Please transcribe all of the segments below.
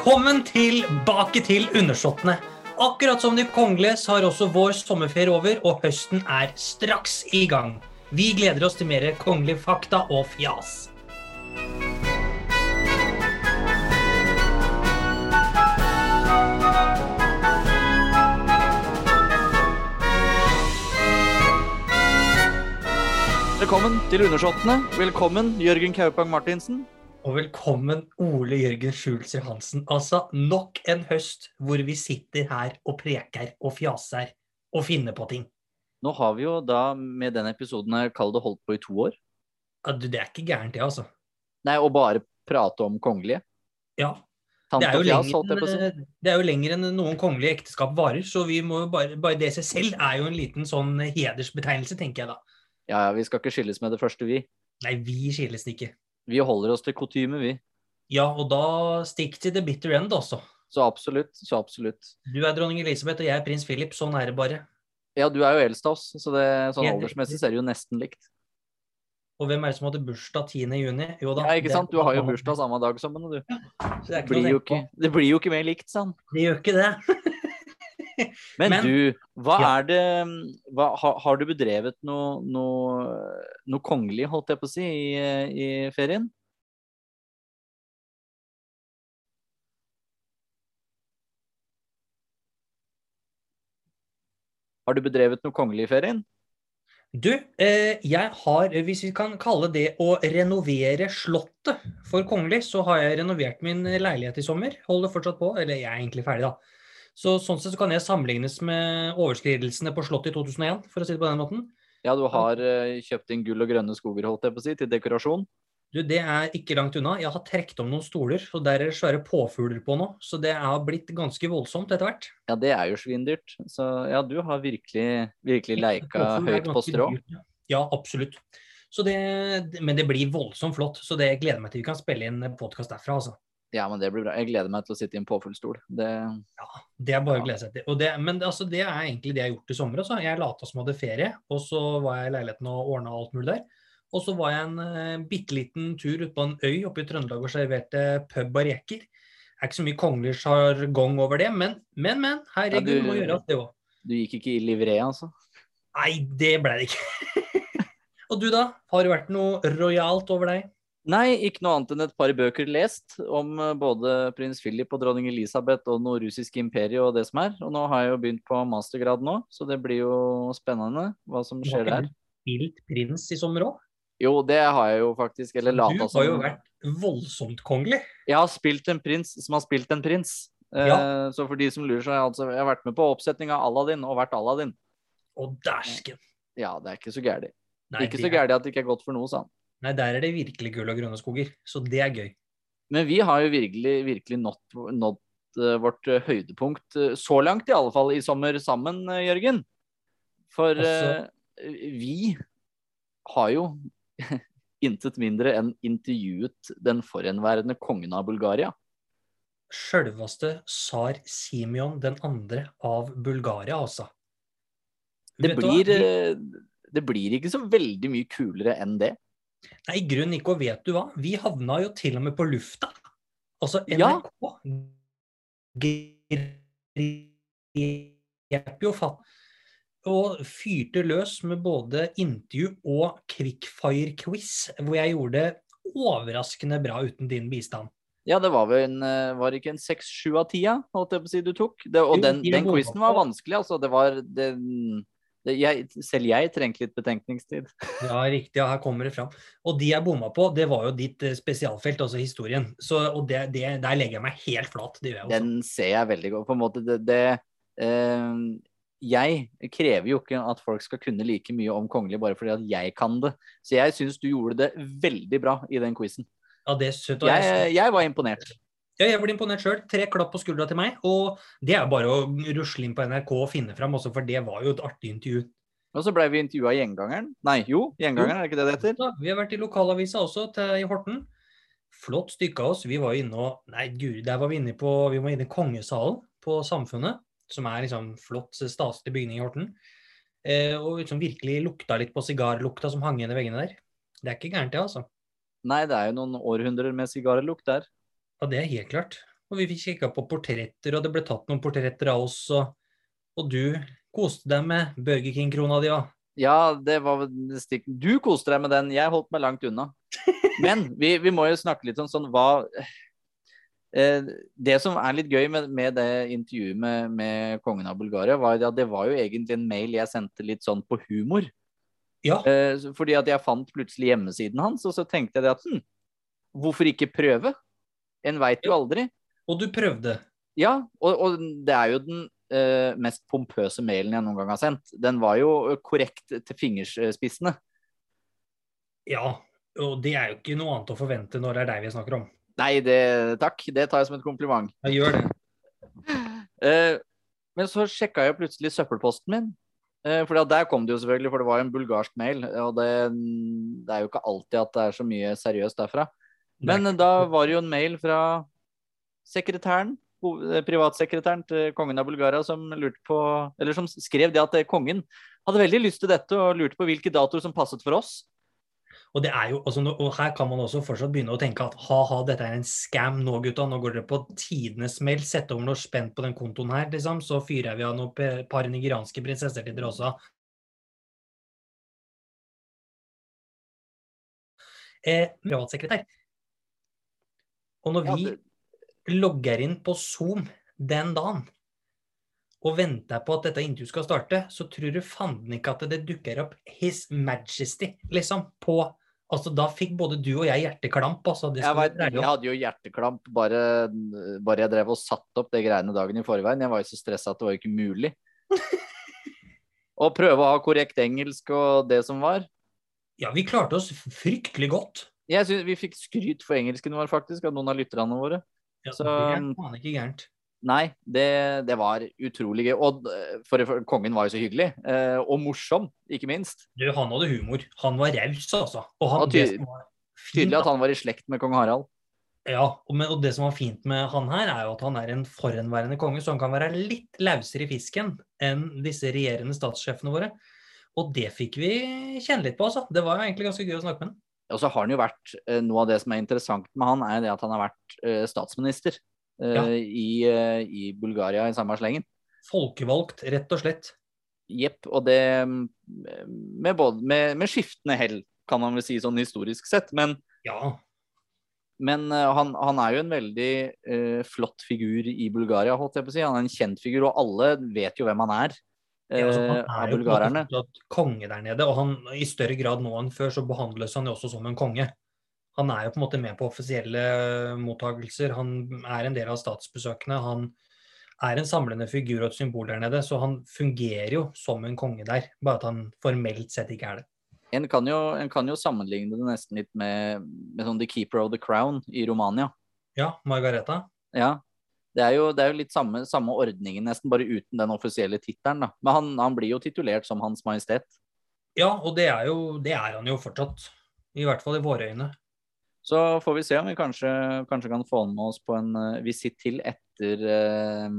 Velkommen tilbake til Undersåttene. Akkurat som de kongelige så har også vår sommerferie over, og høsten er straks i gang. Vi gleder oss til mer kongelig fakta og fjas. Velkommen til Undersåttene. Velkommen, Jørgen Kaupang Martinsen. Og velkommen Ole Jørgen Schulzer Hansen. Altså nok en høst hvor vi sitter her og preker og fjaser og finner på ting. Nå har vi jo da med den episoden her kall det holdt på i to år. Ja, du, det er ikke gærent, det, altså. Nei, å bare prate om kongelige. Ja. Det er, lenger, det er jo lenger enn noen kongelige ekteskap varer, så vi må jo bare, bare det seg selv er jo en liten sånn hedersbetegnelse, tenker jeg da. Ja, ja, vi skal ikke skilles med det første, vi. Nei, vi skilles ikke. Vi holder oss til kutyme, vi. Ja, og da stikk til the bitter end, altså. Så absolutt, så absolutt. Du er dronning Elisabeth, og jeg er prins Philip. Sånn er det bare. Ja, du er jo eldst av oss, så det, sånn jeg aldersmessig ser er det jo nesten likt. Og hvem er det som hadde bursdag 10. juni? Jo da. Ja, ikke sant? Du har jo bursdag samme dag som henne, du. Ja, det, blir jo ikke, det blir jo ikke mer likt, sånn. Det gjør ikke det. Men, Men- du, hva Ja. er det hva, har, har du bedrevet noe, noe, noe kongelig, holdt jeg på å si, i, i ferien? Har du bedrevet noe kongelig i ferien? Du, eh, jeg har, hvis vi kan kalle det å renovere Slottet for kongelig, så har jeg renovert min leilighet i sommer. Holder fortsatt på, eller jeg er egentlig ferdig, da. Så sånn sett så kan jeg sammenlignes med overskridelsene på Slottet i 2001, for å si det på den måten. Ja, du har uh, kjøpt inn gull og grønne skoger, holdt jeg på å si, til dekorasjon. Du, det er ikke langt unna. Jeg har trukket om noen stoler, og der er det svære påfugler på nå. Så det har blitt ganske voldsomt etter hvert. Ja, det er jo svindyrt. Så ja, du har virkelig, virkelig leika høyt på strå. dyrt, ja. Absolutt. Så det, men det blir voldsomt flott, så det gleder jeg meg til vi kan spille inn podkast derfra. altså. Ja, men det blir bra. Jeg gleder meg til å sitte i en påfuglstol. Det, Det er bare å glede seg til. Og det, men altså, det er egentlig det jeg har gjort i sommer. Altså. Jeg lata som jeg hadde ferie, og så var jeg i leiligheten og ordna alt mulig der. Og så var jeg en uh, bitte liten tur ute på en øy oppe i Trøndelag og serverte pub og reker. Det er ikke så mye kongelig sjargong over det, men, men, men. Herregud, Ja, du- må gjøres det òg. du gikk ikke i livré, altså? Nei, det ble det ikke. og du, da? Har det vært noe rojalt over deg? Nei, ikke noe annet enn et par bøker lest om eh, både prins Philip og dronning Elisabeth og noe russisk imperium og det som er. Og nå har jeg jo begynt på mastergrad nå, så det blir jo spennende hva som Du har skjer der. spilt prins i sommer òg? Jo, det har jeg jo faktisk. Eller Du har jo vært voldsomt kongelig. Jeg har spilt en prins som har spilt en prins. Eh, Ja. Så for de som lurer, så har jeg altså jeg har vært med på oppsetning av Aladdin og vært Aladdin. Og dæsken. Ja, det er ikke så gærent. Ikke så gærent at det ikke er godt for noe, sa han. Nei, der er det virkelig gull og grønne skoger. Så det er gøy. Men vi har jo virkelig, virkelig nådd, eh, vårt eh, høydepunkt, eh, så langt i alle fall, i sommer sammen, Jørgen. For Også- vi har jo intet mindre enn intervjuet den forhenværende kongen av Bulgaria. Sjølveste tsar Simeon den andre av Bulgaria, altså. Det blir, det blir ikke så veldig mye kulere enn det. Nei, i grunnen ikke, og vet du hva? Vi havna jo til og med på lufta. Altså, Ja. NRK grep jo fatt og fyrte løs med både intervju og quickfire-quiz, hvor jeg gjorde det overraskende bra uten din bistand. Ja, det var vel en, eh, var ikke en seks, sju av ti, ja, holdt jeg på å si, du tok? Det, og den, den quizen var vanskelig, altså. Det var det, jeg, Selv jeg trengte litt betenkningstid. Ja, riktig. Ja, her kommer det fram. Og de jeg bomma på, det var jo ditt eh, spesialfelt, altså historien. Så, og det, det, der legger jeg meg helt flat. Det gjør jeg også. Den ser jeg veldig godt. På en måte, det, det eh, Jeg krever jo ikke at folk skal kunne like mye om kongelig bare fordi at jeg kan det. Så jeg syns du gjorde det veldig bra i den quizen. Ja, det er søtt. Jeg, jeg var imponert. Ja, jeg ble imponert sjøl. Tre klapp på skuldra til meg. Og det er bare å rusle inn på NRK og finne fram, også, for det var jo et artig intervju. Og så ble vi intervjua Gjengangeren. Nei, jo, Gjengangeren, er det ikke det det heter? Ja, vi har vært i lokalavisa også, til, i Horten. Flott stykke av oss. Vi var inne og Nei, guri, der var vi inne på Vi var inne i Kongesalen på Samfunnet, som er liksom flott, staselig bygning i Horten. Eh, og liksom virkelig lukta litt på sigarlukta som hang igjen i veggene der. Det er ikke gærent, det, altså. Nei, det er jo noen århundrer med sigarlukt der. Ja, det er helt klart. Og vi fikk kikka på portretter, og det ble tatt noen portretter av oss. Og, og du koste deg med Burger King-krona di òg. Ja, det var stikk Du koste deg med den, jeg holdt meg langt unna. Men vi, vi må jo snakke litt om sånn hva eh, Det som er litt gøy med, med det intervjuet med, med, kongen av Bulgaria, var at det var jo egentlig en mail jeg sendte litt sånn på humor. Ja. Eh, fordi at jeg fant plutselig hjemmesiden hans, og så tenkte jeg at hm, hvorfor ikke prøve? En veit jo aldri. Og du prøvde? Ja, og, og det er jo den uh, mest pompøse mailen jeg noen gang har sendt. Den var jo korrekt til fingerspissene. Ja, og det er jo ikke noe annet å forvente når det er deg vi snakker om. Nei, det, takk. Det tar jeg som et kompliment. Jeg gjør det. Uh, men så sjekka jeg plutselig søppelposten min. Uh, for der kom det jo selvfølgelig, for det var jo en bulgarsk mail. Og det, det, er jo ikke alltid at det er så mye seriøst derfra. Men da var det jo en mail fra sekretæren, eh, privatsekretæren til kongen av Bulgaria, som, lurte på, eller som skrev det at eh, kongen hadde veldig lyst til dette og lurte på hvilke datoer som passet for oss. Og, det jo, altså, og her kan man også fortsatt begynne å tenke at ha-ha, dette er en scam nå, gutta. Nå går dere på tidenes smell. Sett over noe spent på den kontoen her, liksom. Så fyrer vi av noen par nigerianske prinsesser til dere også. Eh, privatsekretær. Og når vi logger inn på Zoom den dagen og venter på at dette intervjuet skal starte, så tror du fanden ikke at det dukker opp His Majesty, liksom, på Altså, Da fikk både du og jeg hjerteklamp. altså. jeg, vet, jeg hadde jo hjerteklamp bare, bare jeg drev og satte opp det greiene dagen i forveien. Jeg var jo så stressa at det var ikke mulig. Å prøve å ha korrekt engelsk og det som var. Ja, vi klarte oss fryktelig godt. Jeg synes Vi fikk skryt for engelsken vår, faktisk, av noen av lytterne våre. Ja, så, det er ikke gærent. Nei, det, det, var utrolig gøy. Og for, for, kongen var jo så hyggelig. Eh, og morsom, ikke minst. Du, han hadde humor. Han var raus, altså. Og han, og ty fint, tydelig at han var i slekt med kong Harald. Ja, og, med, og, det som var fint med han her, er jo at han er en forhenværende konge, så han kan være litt lausere i fisken enn disse regjerende statssjefene våre. Og det fikk vi kjenne litt på, altså. Det var jo egentlig ganske gøy å snakke med ham. Og så har han jo vært eh, Noe av det som er interessant med han, er det at han har vært eh, statsminister eh, ja. i, i, Bulgaria i samme slengen. Folkevalgt, rett og slett. Jepp. Og det med, både, med, med, skiftende hell, kan man vel si sånn historisk sett. Men, ja. men han, han, er jo en veldig uh, flott figur i Bulgaria, holdt jeg på å si. Han er en kjent figur, og alle vet jo hvem han er. Ja, altså, han eh, er jo bulgarerne. konge der nede, og han, i større grad nå enn før så behandles han jo også som en konge. Han er jo på en måte med på offisielle mottagelser, han er en del av statsbesøkene. Han er en samlende figur og et symbol der nede, så han fungerer jo som en konge der, bare at han formelt sett ikke er det. En kan jo, en kan jo sammenligne det nesten litt med, med sånn The Keeper of the Crown i Romania. Ja, Margareta. Ja, det er jo, det er jo litt samme, samme, ordningen, nesten, bare uten den offisielle tittelen. Men han, han, blir jo titulert som Hans Majestet. Ja, og det er, jo, det er han jo fortsatt. I hvert fall i våre øyne. Så får vi se om vi kanskje, kanskje kan få han med oss på en uh, visitt til etter uh,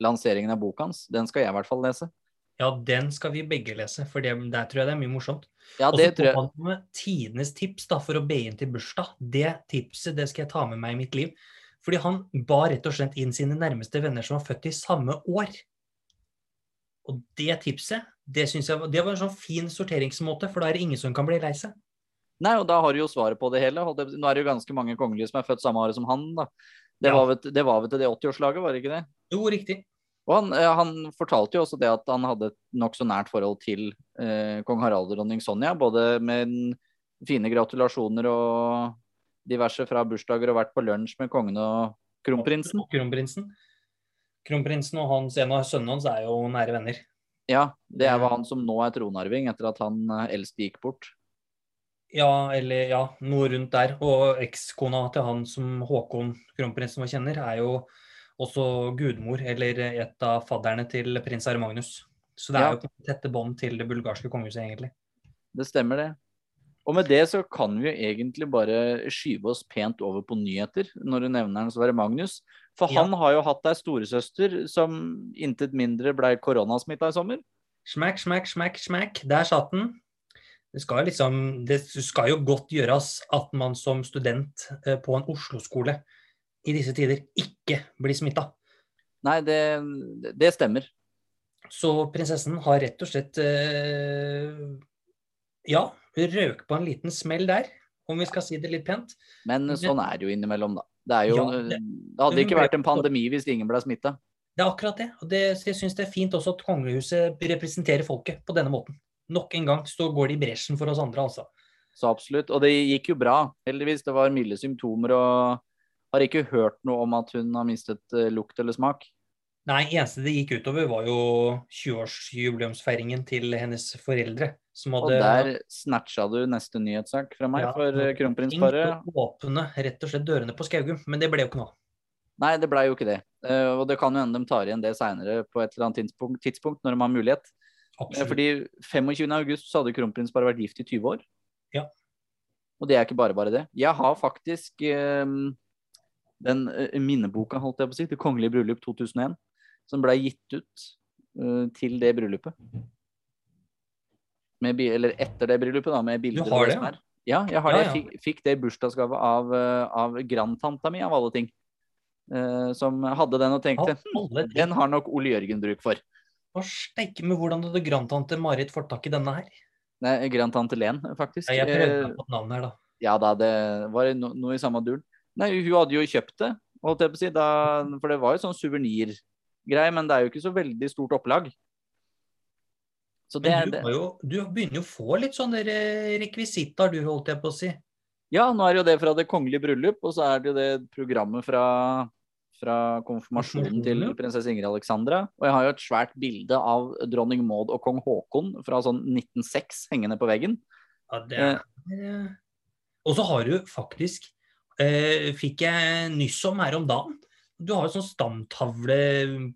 lanseringen av boka hans. Den skal jeg i hvert fall lese. Ja, den skal vi begge lese, for det, der tror jeg det er mye morsomt. Ja, det tror jeg. Med tidenes tips da, for å be inn til bursdag. Det tipset det skal jeg ta med meg i mitt liv. Fordi han ba rett og slett inn sine nærmeste venner som var født i samme år. Og det tipset, det synes jeg det var en sånn fin sorteringsmåte, for da er det ingen som kan bli lei seg. Nei, og da har du jo svaret på det hele. Nå er det jo ganske mange kongelige som er født samme året som han. da. Det, ja. var det var vel til det 80-årslaget, var det ikke det? Jo, riktig. Og han, han, fortalte jo også det at han hadde et nokså nært forhold til eh, kong Harald og dronning Sonja. Både med fine gratulasjoner og diverse fra bursdager og vært på lunsj med kongen og kronprinsen. Kronprinsen. Kronprinsen og hans, en av sønnene hans er jo nære venner. Ja, det er han som nå er tronarving, etter at han eh, eldste gikk bort. Ja, eller ja, noe rundt der. Og ekskona til han som Håkon, kronprinsen vår kjenner, er jo også gudmor, eller et av fadderne til prins Are Magnus. Så det er ja. jo tette bånd til det bulgarske kongehuset, egentlig. Det stemmer, det. Og med det så kan vi jo egentlig bare skyve oss pent over på nyheter, når du nevner den Sverre Magnus. For ja. han har jo hatt ei storesøster som intet mindre blei koronasmitta i sommer. Smack, smack, smack, smack. Der satt den. Det skal, liksom, det skal jo godt gjøres at man som student eh, på en Oslo-skole i disse tider ikke blir smitta. Nei, det, det stemmer. Så prinsessen har rett og slett eh, ja, røk på en liten smell der, om vi skal si det litt pent. Men sånn er det jo innimellom, da. Det, er jo, Ja, det, det- hadde ikke vært en pandemi hvis ingen ble smitta. Det er akkurat det. Og det, jeg syns det er fint også at kongehuset representerer folket på denne måten. Nok en gang så går de i bresjen for oss andre, altså. Så absolutt. Og det gikk jo bra, heldigvis. Det var milde symptomer og har ikke hørt noe om at hun har mistet eh, lukt eller smak. Nei, eneste det gikk utover, var jo 20-årsjubileumsfeiringen til hennes foreldre. Som Og der snatcha du neste nyhetssak fra meg Ja, for eh, kronprinsparet. åpne rett og slett dørene på Skaugum, men det ble jo ikke noe. Nei, det blei jo ikke det. Eh, og det kan jo hende de tar igjen det seinere på et eller annet tidspunkt, tidspunkt når de har mulighet. Eh, Absolutt. Fordi 25. august så hadde kronprinsparet vært gift i 20 år. Ja. Og det er ikke bare bare det. Jeg har faktisk um, den minneboka, holdt jeg på å si, Det kongelige bryllup 2001, som blei gitt ut uh, til det bryllupet. Med, eller etter det bryllupet, da, med bilder. Du har det, ja? er. Ja, jeg har Ja, det. Jeg fikk, fikk det i bursdagsgave av, eh, av grandtanta mi, av alle ting. Uh, som hadde den og tenkte Av den har nok Ole Jørgen bruk for. Hva steike med hvordan hadde grandtante Marit fått tak i denne her? Nei, grandtante Len, faktisk. Ja, jeg prøvde meg på navnet her, da. Ja da, det var no, noe i samme duren. Nei, hun hadde jo kjøpt det, holdt jeg på å si, da, for det var jo sånn suvenirgreie, men det er jo ikke så veldig stort opplag. Så det, Men du, har jo, du begynner jo å få litt sånne rekvisitter, du, holdt jeg på å si. Ja, nå er det jo det fra Det kongelige bryllup, og så er det jo det programmet fra, fra konfirmasjonen til prinsesse Ingrid Alexandra. Og jeg har jo et svært bilde av dronning Maud og kong Haakon fra sånn 1906 hengende på veggen. Ja, det er, eh, Og så har du faktisk eh, Fikk jeg nyss om her om dagen. Du har jo sånn stamtavle,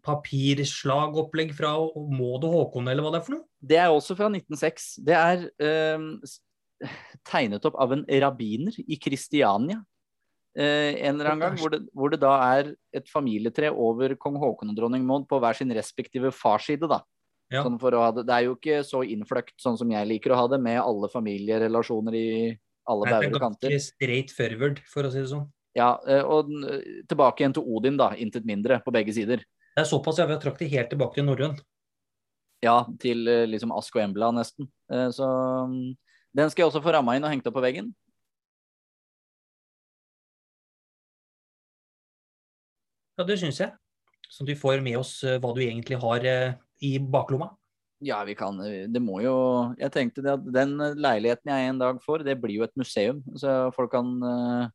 papirslagopplegg fra Maud og Håkon, eller hva det er for noe. Det er også fra 1906. Det er eh, tegnet opp av en rabbiner i Kristiania. Eh, en eller annen gang, hvor det, hvor det da er et familietre over kong Håkon og dronning Maud på hver sin respektive farsside. da. Ja. Sånn det. det er jo ikke så innfløkt sånn som jeg liker å ha det, med alle familierelasjoner i alle det bauger er og kanter. ganske straight forward, for å si det sånn. Ja, eh, og tilbake igjen til Odin, da. Intet mindre, på begge sider. Det er såpass ja, vi har trukket det helt tilbake til norrøn. Ja, til eh, liksom Ask og Embla, nesten. Eh, Så mm, den skal jeg også få ramma inn og hengt opp på veggen. Ja, det syns jeg. Sånn at vi får med oss eh, hva du egentlig har eh, i baklomma. Ja, vi kan eh, Det må jo Jeg tenkte det at den eh, leiligheten jeg en dag får, det blir jo et museum. Så folk kan eh,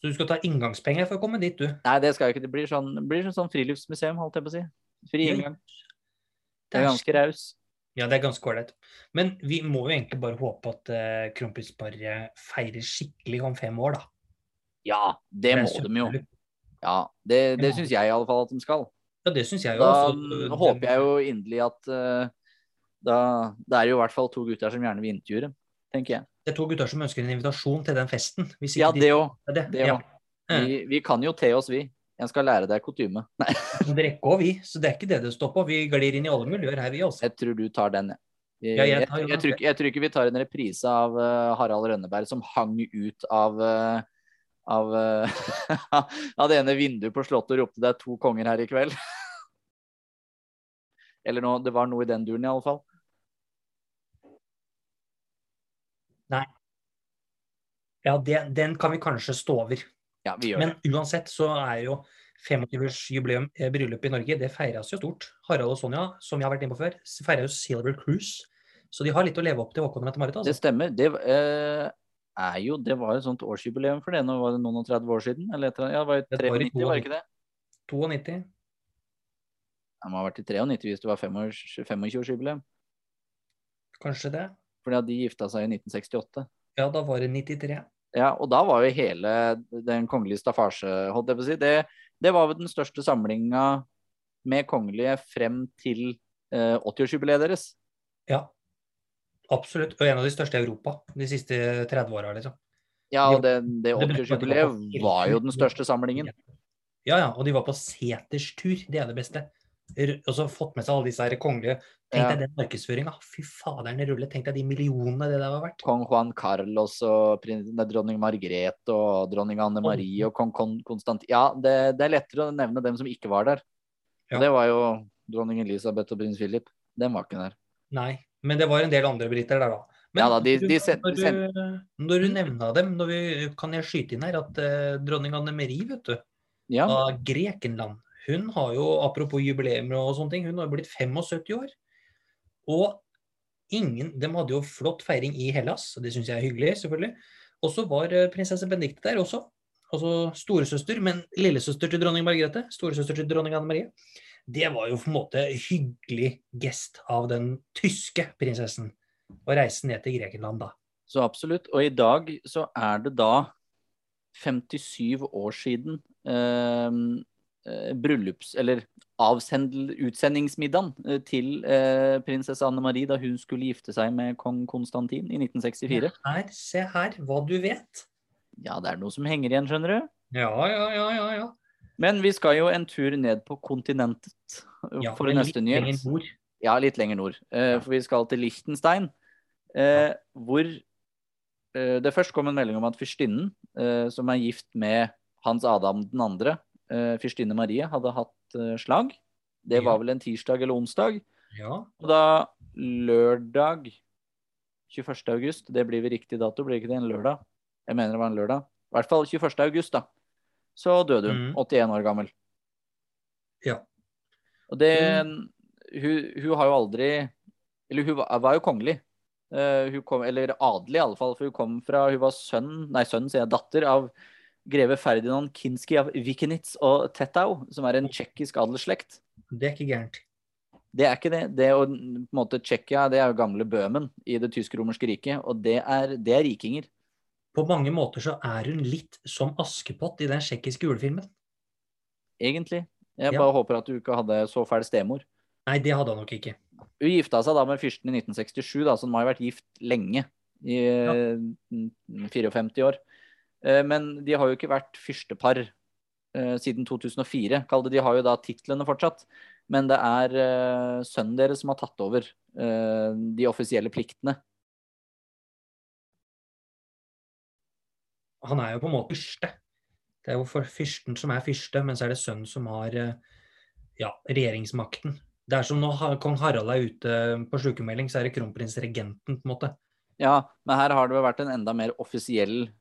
Så du skal ta inngangspenger for å komme dit, du. Nei, det skal jeg ikke. Det blir sånn, det blir sånn friluftsmuseum, holdt jeg på å si. Fri inngang. Det er ganske raus. Ja, det er ganske ålreit. Men vi må jo egentlig bare håpe at uh, kronprinsparet feirer skikkelig om fem år, da. Ja, det må er de jo. Ja, det, det syns jeg i alle fall at de skal. Ja, det syns jeg jo. Da altså. mm, håper jeg jo inderlig at uh, da Det er jo i hvert fall to gutter som gjerne vil intervjue, tenker jeg. Det er to gutter som ønsker en invitasjon til den festen. Ja, det òg. De... ja. Vi, vi kan jo te oss, vi. Jeg skal lære deg kutyme. Nei, Det rekker òg, vi. Så det er ikke det det står på. Vi glir inn i alle miljøer her, vi også. jeg tror du tar den, jeg. Jeg, jeg jeg, tror, ikke- jeg tror ikke vi tar en reprise av uh, Harald Rønneberg som hang ut av uh, av, uh, av det ene vinduet på Slottet og ropte 'det er to konger her i kveld'. Eller noe, det var noe i den duren, i alle fall. Ja, det, den kan vi kanskje stå over. Ja, vi gjør det. Men uansett så er jo 25-årsjubileum eh, bryllup i Norge, det feires jo stort. Harald og Sonja, som jeg har vært inne på før, feirer jo Silver Cruise. Så de har litt å leve opp til Håkon og Mette-Marit. Det Altså. stemmer. Det eh, er jo Det var et sånt årsjubileum for det. Nå var det noen og 30 år siden? Eller etter, ja, det var jo Det var 93, var det ikke det? 92. Det må ha vært i 93 hvis det var 25-årsjubileum. Kanskje det. Fordi at de gifta seg i 1968. Ja, da var det 93. Ja, og da var jo hele den kongelige staffasje, holdt jeg på å si, det, det var vel den største samlinga med kongelige frem til eh, 80-årsjubileet deres. Ja, absolutt. Og en av de største i Europa de siste 30 åra, liksom. Ja, og det, det Det betyr at de var 80-årsjubileet var jo den største samlingen. Ja, ja. Og de var på seterstur. Det er det beste. R- og så fått med seg alle disse her kongelige Tenk Ja. den markedsføringa. Fy faderen rulle. Tenk deg de millionene det der var verdt. Kong Juan Carlos og dronning Margrethe og dronning Anne Marie og kong Kon Konstantin Ja, det, det er lettere å nevne dem som ikke var der. Ja. Det var jo dronning Elisabeth og prins Philip. Den var ikke der. Nei. Men det var en del andre briter der, da. Men Ja da, de- de sen- når, du, når du nevna dem, vi, kan jeg skyte inn her at eh, dronning Anne Marie, vet du, Ja, av Grekenland, hun har jo, apropos jubileum og sånne ting, hun har blitt 75 år. Og ingen De hadde jo flott feiring i Hellas, og det syns jeg er hyggelig, selvfølgelig. Og så var eh, prinsesse Benedicte der også. Altså storesøster, men lillesøster til dronning Margrethe. Storesøster til dronning Anne Marie. Det var jo på en måte hyggelig gest av den tyske prinsessen. Å reise ned til Grekenland, da. så absolutt. Og i dag så er det da 57 år siden eh, bryllups... Eller utsendingsmiddagen eh, til eh, prinsesse Anne Marie da hun skulle gifte seg med kong Konstantin i 1964. Her, se her, hva du vet. Ja, det er noe som henger igjen, skjønner du. Ja, ja, ja, ja. ja. Men vi skal jo en tur ned på kontinentet eh, ja for neste litt nyhet. lenger nord. Ja, litt lenger nord. Eh, Ja. For vi skal til Liechtenstein, eh, hvor eh, det først kom en melding om at fyrstinnen, eh, som er gift med Hans Adam den andre, eh, fyrstinne Marie, hadde hatt eh, slag. Det var vel en tirsdag eller onsdag. Ja. Og da lørdag 21. august, det blir vel riktig dato, blir ikke det en lørdag? Jeg mener det var en lørdag. I hvert fall 21. august, da. Så døde hun, mm. 81 år gammel. Ja. Og det hun, hun har jo aldri Eller hun var, jo kongelig. Uh, kom, eller adelig, i alle fall. For hun kom fra Hun var sønn, nei, sønn, sier jeg, datter av greve Ferdinand Kinski av Vikenitz og Tettau, som er en tsjekkisk adelsslekt. Det er ikke gærent. Det er ikke det. Det å, på en måte, Tsjekkia det er jo gamle Bøhmen i det tysk-romerske riket, og det er, det er rikinger. På mange måter så er hun litt som Askepott i den tsjekkiske julefilmen. Egentlig. Jeg Ja. bare håper at du ikke hadde så fæl stemor. Nei, det hadde han nok ikke. Hun gifta seg da med fyrsten i 1967, da, så hun har ha vært gift lenge. I ja. 54 år. Eh, Men de har jo ikke vært fyrstepar eh, siden 2004. Kall det, de har jo da titlene fortsatt. Men det er eh, sønnen deres som har tatt over de offisielle pliktene. Han er jo på en måte fyrste. Det er jo for fyrsten som er fyrste, men så er det sønnen som har ja, regjeringsmakten. Det er som når kong Harald er ute på sykemelding, så er det kronprinsregenten, på en måte. Ja, men her har det vel vært en enda mer offisiell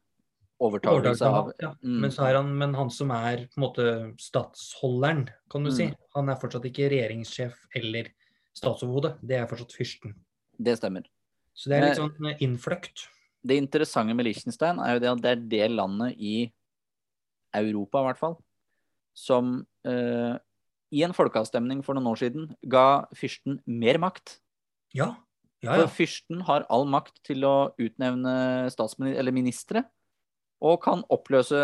overtakelse av ja. Mm. Men så han, men han som er på en måte statsholderen, kan du Mm. si, han er fortsatt ikke regjeringssjef eller statsoverhode. Det er fortsatt fyrsten. Det stemmer. Så det er litt Men- sånn eh, innfløkt. Det interessante med Liechtenstein er jo det at det er det landet i Europa, i hvert fall, som eh, i en folkeavstemning for noen år siden ga fyrsten mer makt. Ja. Ja, For fyrsten har all makt til å utnevne statsminister eller ministre, og kan oppløse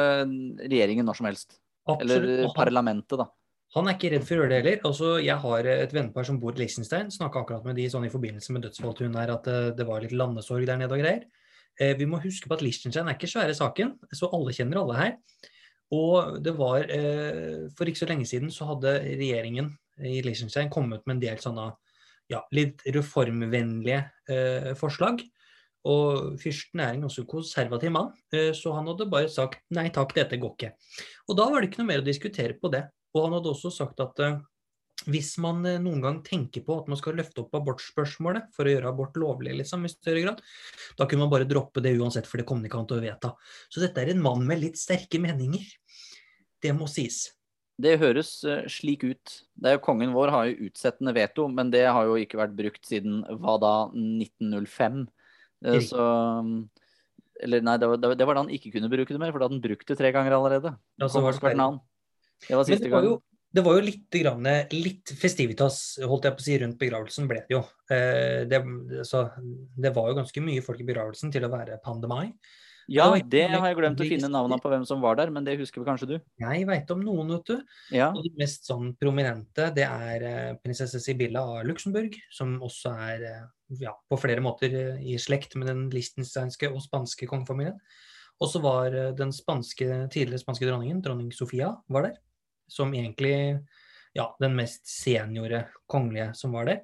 regjeringen når som helst. Eller Absolutt. Eller parlamentet, da. han er ikke redd for å gjøre det heller. Altså, jeg har et vennepar som bor i Liechtenstein. Snakka akkurat med de sånn i forbindelse med dødsfallet hun her, at eh, det var litt landesorg der nede og greier. Eh, vi må huske på at Liechtenstein er ikke svære saken, så alle kjenner alle her. Og det var eh, For ikke så lenge siden så hadde regjeringen i Liechtenstein kommet med en del sånne ja, litt reformvennlige eh, forslag. Og fyrsten er en ganske konservativ mann, eh, så han hadde bare sagt nei takk, dette går ikke. Og da var det ikke noe mer å diskutere på det. Og han hadde også sagt at eh, hvis man eh, noen gang tenker på at man skal løfte opp abortspørsmålet for å gjøre abort lovlig liksom, i større grad, da kunne man bare droppe det uansett, for det kom ikke an til å vedta. Så dette er en mann med litt sterke meninger. Det må sies. Det høres slik ut. Det er jo Kongen vår har jo utsettende veto, men det har jo ikke vært brukt siden hva da, 1905. Eh. Så Eller nei, det var, det var- da han ikke kunne bruke det mer, for da hadde han brukt det tre ganger allerede. Var det. 2. Det var siste gang. det var jo litt, grann, litt festivitas holdt jeg på å si, rundt begravelsen ble det jo. Eh, det, så det var jo ganske mye folk i begravelsen til å være pandemi. Ja, det har jeg glemt å finne navnene på hvem som var der, men det husker vi kanskje du? Jeg veit om noen, vet du. Ja. Og de mest sånn prominente, det er eh, prinsesse Sibylla av Luxembourg, som også er eh, ja, på flere måter eh, i slekt med den liechtensteinske og spanske kongefamilien. Og så var den spanske, tidligere spanske dronningen, dronning Sofia, var der. Som egentlig ja, den mest seniore kongelige som var der.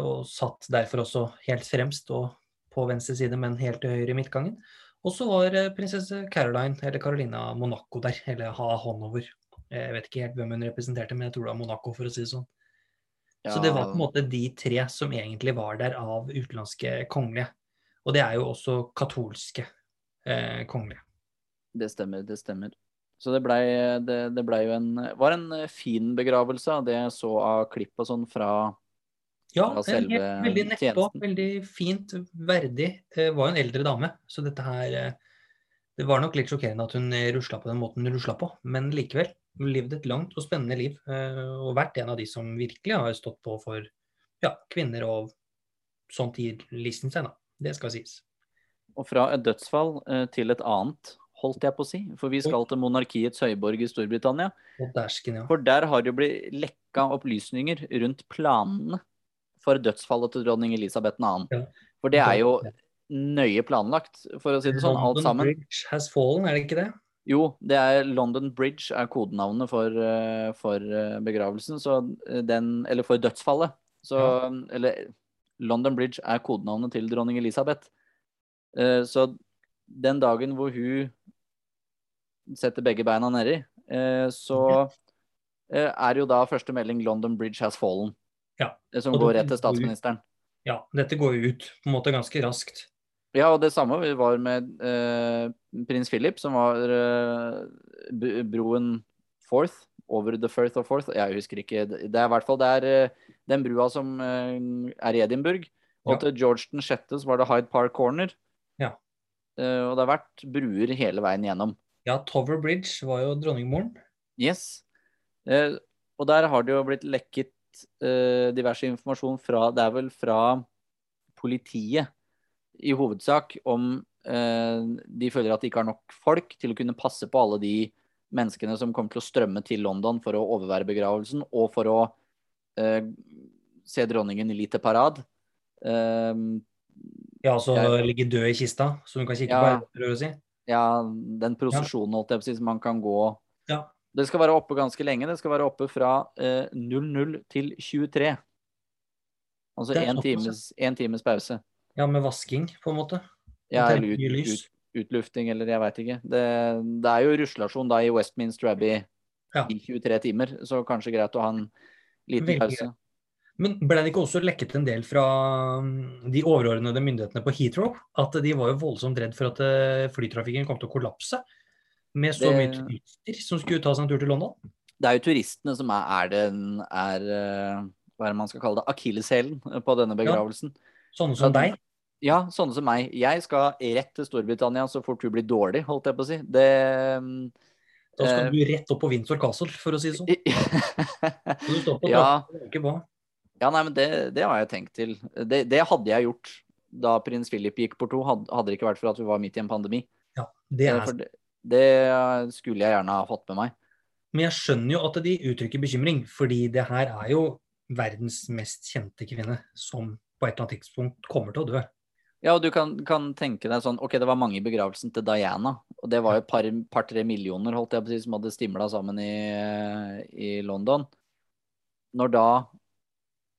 Og satt derfor også helt fremst og på venstre side, men helt til høyre i midtgangen. Og så var eh, prinsesse Caroline, eller Carolina Monaco der, eller ha hånd over. Jeg vet ikke helt hvem hun representerte, men jeg tror det var Monaco, for å si det sånn. Ja, Så det var på en måte de tre som egentlig var der av utenlandske kongelige. Og det er jo også katolske eh, kongelige. Det stemmer, det stemmer. Så det blei det, det ble jo en Var en eh, fin begravelse av det jeg så av klipp og sånn fra Ja, selve veldig nettpå, veldig fint, verdig. Det var jo en eldre dame, så dette her eh, Det var nok litt sjokkerende at hun eh, rusla på den måten hun rusla på, men likevel. Hun levde et langt og spennende liv, eh, og vært en av de som virkelig har stått på for ja, kvinner og sånt i Liechtenstein, da. Det skal sies. Og fra et dødsfall eh, til et annet, holdt jeg på å si. For vi skal til monarkiets høyborg i Storbritannia. Og dæsken, ja. For der har det jo blitt lekka opplysninger rundt planene for dødsfallet til dronning Elisabeth 2. Ja. For det er jo nøye planlagt, for å si det sånn, alt sammen. London. Bridge has fallen, er det ikke det? Jo, det er London Bridge er kodenavnet for, eh, for eh, begravelsen, så eh, den Eller for dødsfallet. Så Eller London Bridge er kodenavnet til dronning Elisabeth. Så den dagen hvor hun setter begge beina nedi, så er jo da første melding 'London Bridge has fallen'. Ja. Det Som går rett til statsministeren. Ja, dette går jo ut på en måte ganske raskt. Ja, og det samme var med eh, prins Philip, som var eh, broen Forth, over the Firth of Forth. Jeg husker ikke. Det er i hvert fall det er eh, den brua som eh, er i Edinburgh. Og Ja. til George den sjette så var det Hyde Park Corner. Ja. Eh, og det har vært bruer hele veien gjennom. Ja, Tover Bridge var jo dronningmoren. Yes. Eh, og der har det jo blitt lekket diverse informasjon fra Det er vel fra politiet i hovedsak om eh, de føler at de ikke har nok folk til å kunne passe på alle de menneskene som kommer til å strømme til London for å overvære begravelsen, og for å eh, se dronningen i lite parad. Eh, Ja, altså Jeg- ligge død i kista, som hun kan kikke Ja. på, prøver å si. ja, den prosesjonen, holdt jeg på å si, som man kan gå Ja. Det skal være oppe ganske lenge. Det skal være oppe fra eh, 00 til 23. Altså én times, en times pause. Ja, med vasking, på en måte. Ja, eller ut, ut, utlufting, eller jeg veit ikke. Det, det er jo ruslasjon da i Westminster Abbey Ja. i 23 timer, så kanskje greit å ha en liten Veldig pause. Men ble det ikke også lekket en del fra mm, de overordnede myndighetene på Heathrow? At de var jo voldsomt redd for at eh, flytrafikken kom til å kollapse med så Det- mye turister som skulle ta seg en tur til London? Det er jo turistene som er, er den er, eh, Hva er det man skal kalle det? Akilleshælen på denne begravelsen. Sånne som Ja, deg. Ja, sånne som meg. Jeg skal rett til Storbritannia så fort du blir dårlig, holdt jeg på å si. Det Da skal eh, du rett opp på Windsor Castle, for å si det sånn. Ja. Ja, nei, men det, det har jeg tenkt til. Det, det hadde jeg gjort da prins Philip gikk bort to, hadde det ikke vært for at vi var midt i en pandemi. Ja, det er For det, det skulle jeg gjerne ha fått med meg. Men jeg skjønner jo at de uttrykker bekymring, fordi det her er jo verdens mest kjente kvinne som på et eller annet tidspunkt kommer til å dø. Ja, og du kan, kan tenke deg sånn Ok, det var mange i begravelsen til Diana, og det var jo et par- par-tre millioner holdt jeg på å si, som hadde stimla sammen i, i London. Når da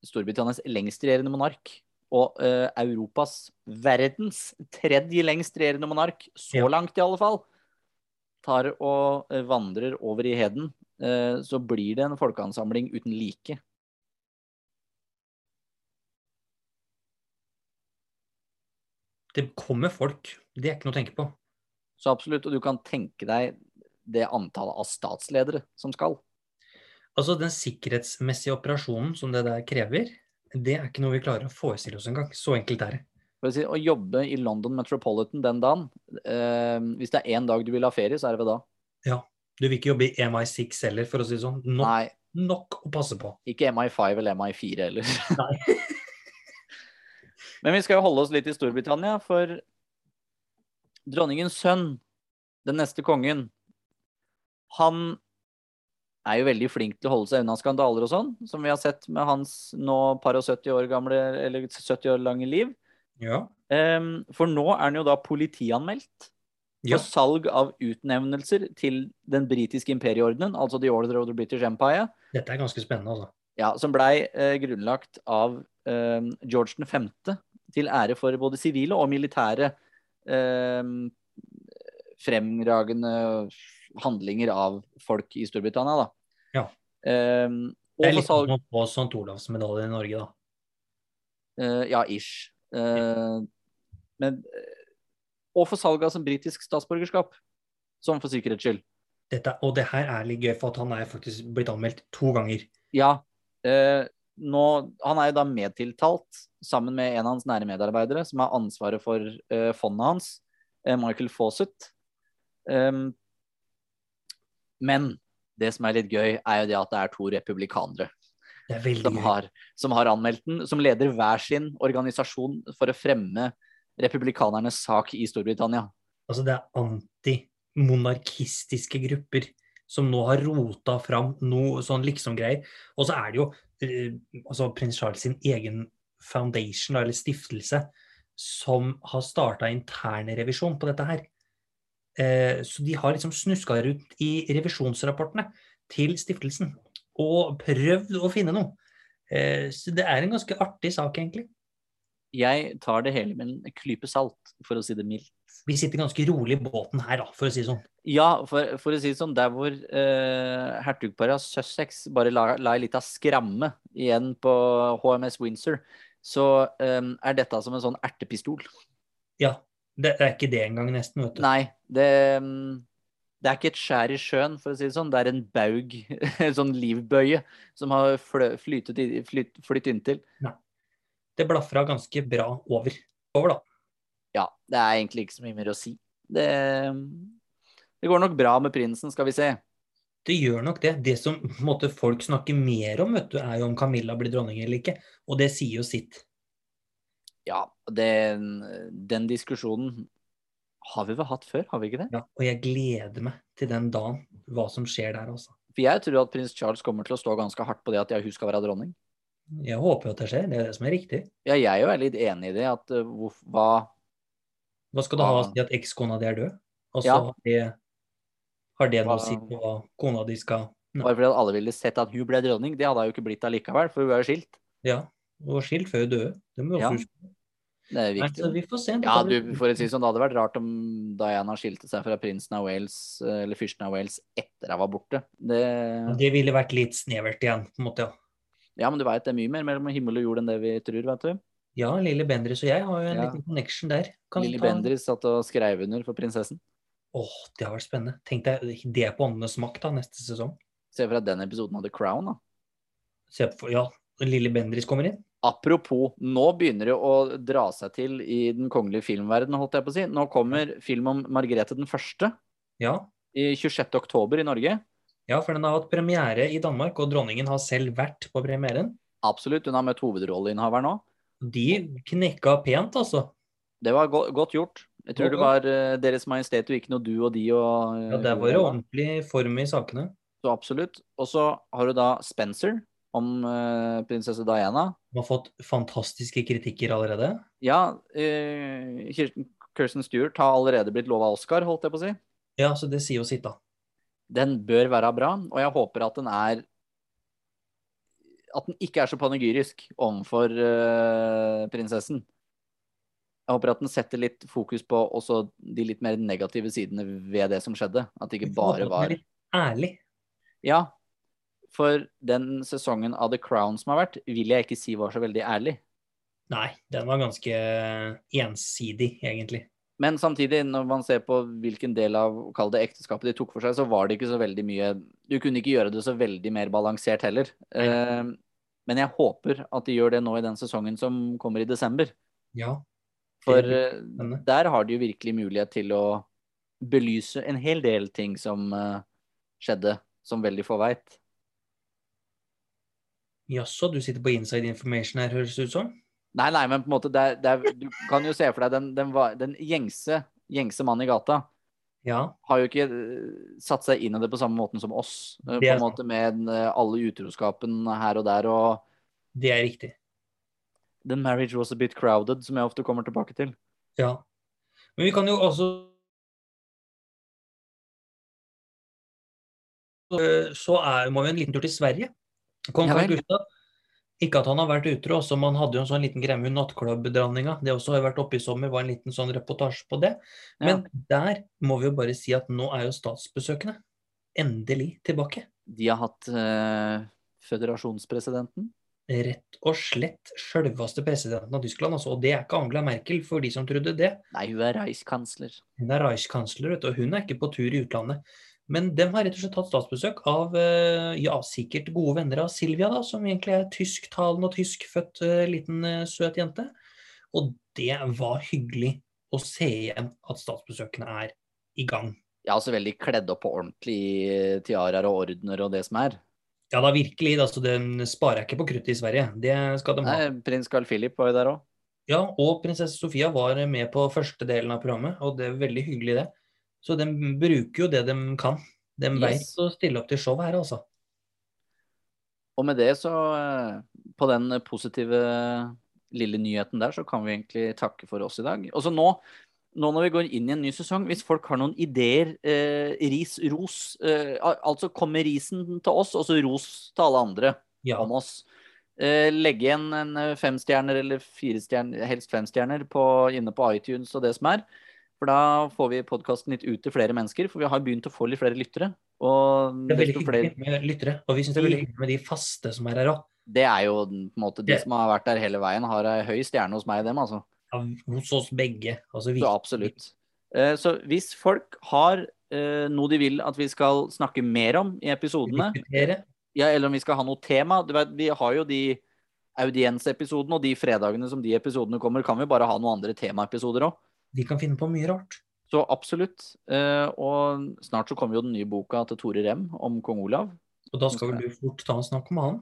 Storbritannias lengstregjerende monark og uh, Europas, verdens tredje lengstregjerende monark, så Ja. langt i alle fall, tar og eh, vandrer over i heden, eh, så blir det en folkeansamling uten like. Det kommer folk. Det er ikke noe å tenke på. Så absolutt, og du kan tenke deg det antallet av statsledere som skal. Altså, den sikkerhetsmessige operasjonen som det der krever, det er ikke noe vi klarer å forestille oss engang. Så enkelt er det. Si, å jobbe i London Metropolitan den dagen eh, Hvis det er én dag du vil ha ferie, så er det vel da. Ja. Du vil ikke jobbe i MI6 heller, for å si det sånn. Nok, Nei, nok å passe på. ikke MI5 eller MI4 heller. Nei. Men vi skal jo holde oss litt i Storbritannia, for dronningens sønn, den neste kongen, han er jo veldig flink til å holde seg unna skandaler og sånn, som vi har sett med hans nå par og 70 år gamle, eller 70 år lange liv. Ja. Um, for nå er han jo da politianmeldt for Ja. salg av utnevnelser til den britiske imperieordenen, altså The Order of the British Empire, Dette er ganske spennende, altså. ja, som blei uh, grunnlagt av eh, George 5. til ære for både sivile og militære eh, fremragende handlinger av folk i Storbritannia, da. Ja. Eh, Det er litt som å få St. Olavs medalje i Norge, da. Uh, Ja, ish. Eh, men eh, Og for salget av som britisk statsborgerskap. Sånn for sikkerhets skyld. Dette, og det her er litt gøy, for at han er faktisk blitt anmeldt to ganger. Ja. Eh, nå, han er jo da medtiltalt sammen med en av hans nære medarbeidere, som har ansvaret for eh, fondet hans, eh, Michael Fawcett. Um, men det som er litt gøy, er jo det at det er to republikanere er som har, som har anmeldt den, som leder hver sin organisasjon for å fremme republikanernes sak i Storbritannia. Altså, det er antimonarkistiske grupper som nå har rota fram noe sånn liksom-greier. Og så er det jo eh, altså prins Charles sin egen foundation, eller stiftelse, som har starta internrevisjon på dette her. Eh, så de har liksom snuska rundt i revisjonsrapportene til stiftelsen og prøvd å finne noe. Eh, så det er en ganske artig sak, egentlig. Jeg tar det hele med en klype salt, for å si det mildt. Vi sitter ganske rolig i båten her, da, for å si det sånn. Ja, for, for å si det sånn, der hvor eh, hertugparet av Sussex bare la, la ei lita skramme igjen på HMS Windsor, så eh, er dette som en sånn ertepistol. Ja, det er ikke det engang, nesten, vet du. Nei, det, det er ikke et skjær i sjøen, for å si det sånn. Det er en baug, en sånn livbøye, som har flyttet, flytt, flytt inntil. Det blafra ganske bra over. Over, da. Ja, det er egentlig ikke så mye mer å si. Det, det går nok bra med prinsen, skal vi se. Det gjør nok det. Det som måte, folk snakker mer om, vet du, er jo om Camilla blir dronning eller ikke. Og det sier jo sitt. Ja, det, den diskusjonen har vi vel hatt før, har vi ikke det? Ja, og jeg gleder meg til den dagen, hva som skjer der, altså. For jeg tror at prins Charles kommer til å stå ganske hardt på det at hun skal være dronning. Jeg håper jo at det skjer. Det er det som er riktig. Ja, jeg er jo litt enig i det, at uh, hva Hva skal det ha å si at ekskona di er død? Og så Ja. har det, har det noe å si på hva kona di skal Bare fordi at alle ville sett at hun ble dronning, det hadde hun ikke blitt allikevel, for hun er jo skilt. Ja. hun var skilt før hun døde. Det må vi Ja, også huske. Det er viktig. vi får se. Ja, du, for å si sånn, det hadde vært rart om Diana skilte seg fra prinsen av Wales, eller fyrsten av Wales, etter hun var borte. Det, Det ville vært litt snevert igjen, på en måte, ja. ja, men du veit det er mye mer mellom himmel og jord enn det vi tror, veit du. Ja, Lille Bendriss og jeg har jo en Ja. liten connection der. Kan Lille ta- Bendriss satt og skrev under for prinsessen. Åh, det har vært spennende. Tenk deg det på Åndenes makt da, neste sesong. Se for deg den episoden av The Crown, da. Se på, ja, Lille Bendriss kommer inn. Apropos, nå begynner det å dra seg til i den kongelige filmverdenen, holdt jeg på å si. Nå kommer film om Margrethe den første Ja, i 26. oktober i Norge. ja, for den har hatt premiere i Danmark, og dronningen har selv vært på premieren. Absolutt, hun har møtt hovedrolleinnehaveren nå. De knekka pent, altså. Det var go godt gjort. Jeg tror det var uh, Deres Majestet og ikke noe du og de og uh, Ja, Der var det ordentlig form i sakene. Så absolutt. Og så har du da Spencer om uh, prinsesse Diana. Du har fått fantastiske kritikker allerede. Ja, Uh, Kirsten Stewart har allerede blitt lova Oscar, holdt jeg på å si. Ja, så det sier jo sitt, da. Den bør være bra, og jeg håper at den er At den ikke er så panegyrisk overfor uh, prinsessen. Jeg håper at den setter litt fokus på også de litt mer negative sidene ved det som skjedde. At det ikke bare var Ærlig. Ja, for den sesongen av The Crown som har vært, vil jeg ikke si var så veldig ærlig. Nei, den var ganske ensidig, egentlig. Men samtidig, når man ser på hvilken del av kall det ekteskapet de tok for seg, så var det ikke så veldig mye Du kunne ikke gjøre det så veldig mer balansert heller. Eh, men jeg håper at de gjør det nå i den sesongen som kommer i desember. Ja. For eh, der har de jo virkelig mulighet til å belyse en hel del ting som eh, skjedde, som veldig få veit. Jaså, du sitter på inside information her, høres det ut som? Nei, nei, men på en måte, det er, det er, du kan jo se for deg den, den, den gjengse, gjengse mannen i gata. Ja. Har jo ikke eh, satt seg inn i det på samme måten som oss. Eh, på en måte Med eh, alle utroskapen her og der og Det er riktig. The marriage was a bit crowded, som jeg ofte kommer tilbake til. Ja. Men vi kan jo også Så er, må vi en liten tur til Sverige. Kong Ja vel. Gustav. Ikke at han har vært utro, også, men han hadde jo en sånn liten greie med nattklubbdronninga. Det også har vært oppe i sommer, var en liten sånn reportasje på det. Men der må vi jo bare si at nå er jo statsbesøkene endelig tilbake. De har hatt eh, føderasjonspresidenten. Rett og slett sjølveste presidenten av Tyskland, altså. Og det er ikke Angela Merkel, for de som trodde det. Nei, hun er reichskansler. Hun er Reichskansler, vet du, og hun er ikke på tur i utlandet. Men de har rett og slett tatt statsbesøk av eh, ja, sikkert gode venner av Silvia, da, som egentlig er tysktalende og tyskfødt eh, liten eh, søt jente. Og det var hyggelig å se igjen at statsbesøkene er i gang. Ja, altså veldig kledd opp på ordentlig i tiaraer og ordener og det som er. Ja da, virkelig. Altså, Den sparer jeg ikke på kruttet i Sverige. Det skal de ha. Nei, prins Carl Philip var jo der òg. Ja, og prinsesse Sofia var med på første delen av programmet, og det er veldig hyggelig, det. Så de bruker jo det de kan. De Yes. veit å stille opp til show her, altså. Og med det, så eh, På den positive lille nyheten der, så kan vi egentlig takke for oss i dag. Og så nå, nå når vi går inn i en ny sesong, hvis folk har noen ideer, eh, ris, ros eh, Altså kommer risen til oss, og så ros til alle andre Ja. om oss. Eh, legge igjen en eh, femstjerner eller firestjerner, helst femstjerner inne på iTunes og det som er. For da får vi podkasten litt ut til flere mennesker, for vi har begynt å få litt flere lyttere. Og Det er veldig hyggelig med lyttere, og vi syns det er veldig hyggelig med de faste som er her òg. Det er jo på en måte de som har vært der hele veien, har ei høy stjerne hos meg, dem, altså. Hos oss begge. Altså, vi, Så absolutt. Eh, Så hvis folk har eh, noe de vil at vi skal snakke mer om i episodene, ja, eller om vi skal ha noe tema vet, Vi har jo de audiensepisodene, og de fredagene som de episodene kommer, kan vi bare ha noen andre temaepisoder òg. De kan finne på mye rart. Så absolutt. Eh, Og snart så kommer jo den nye boka til Tore Rem om kong Olav. Og da skal vel du fort ta og snakke med han.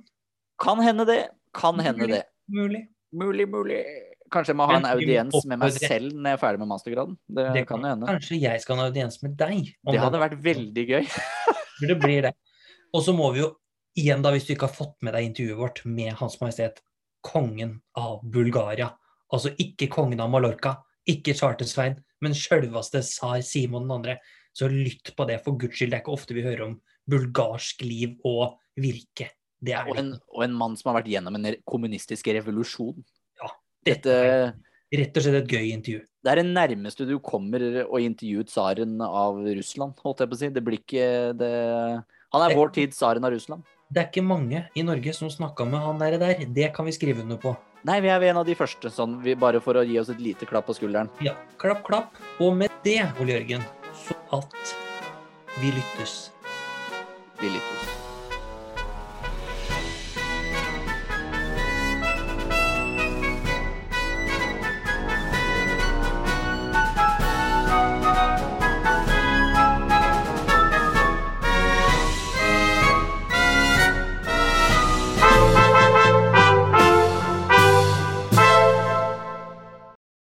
Kan hende det. Kan hende det. Mulig. Mulig, mulig. Kanskje jeg må ha en audiens med meg selv når jeg er ferdig med mastergraden. Det, Det kan jo hende. Kanskje jeg skal ha en audiens med deg. om Det hadde det. vært veldig gøy. Det blir det. Og så må vi jo igjen, da, hvis du ikke har fått med deg intervjuet vårt med Hans Majestet kongen av Bulgaria, altså ikke kongen av Mallorca, ikke Charter-Svein, men sjølveste tsar Simon 2., så lytt på det, for guds skyld. Det er ikke ofte vi hører om bulgarsk liv og virke. Det er Og en, og en mann som har vært gjennom en kommunistisk revolusjon. Ja, Dette er rett og slett et gøy intervju. det er det nærmeste du kommer å intervjue tsaren av Russland, holdt jeg på å si. Det blir ikke det Han er vår tids tsaren av Russland. Det er ikke mange i Norge som snakka med han der. Det kan vi skrive under på. Nei, vi er en av de første, sånn, vi, bare for å gi oss et lite klapp på skulderen. Ja, klapp, klapp. Og med det, Ole Jørgen, så at vi lyttes. Vi lyttes.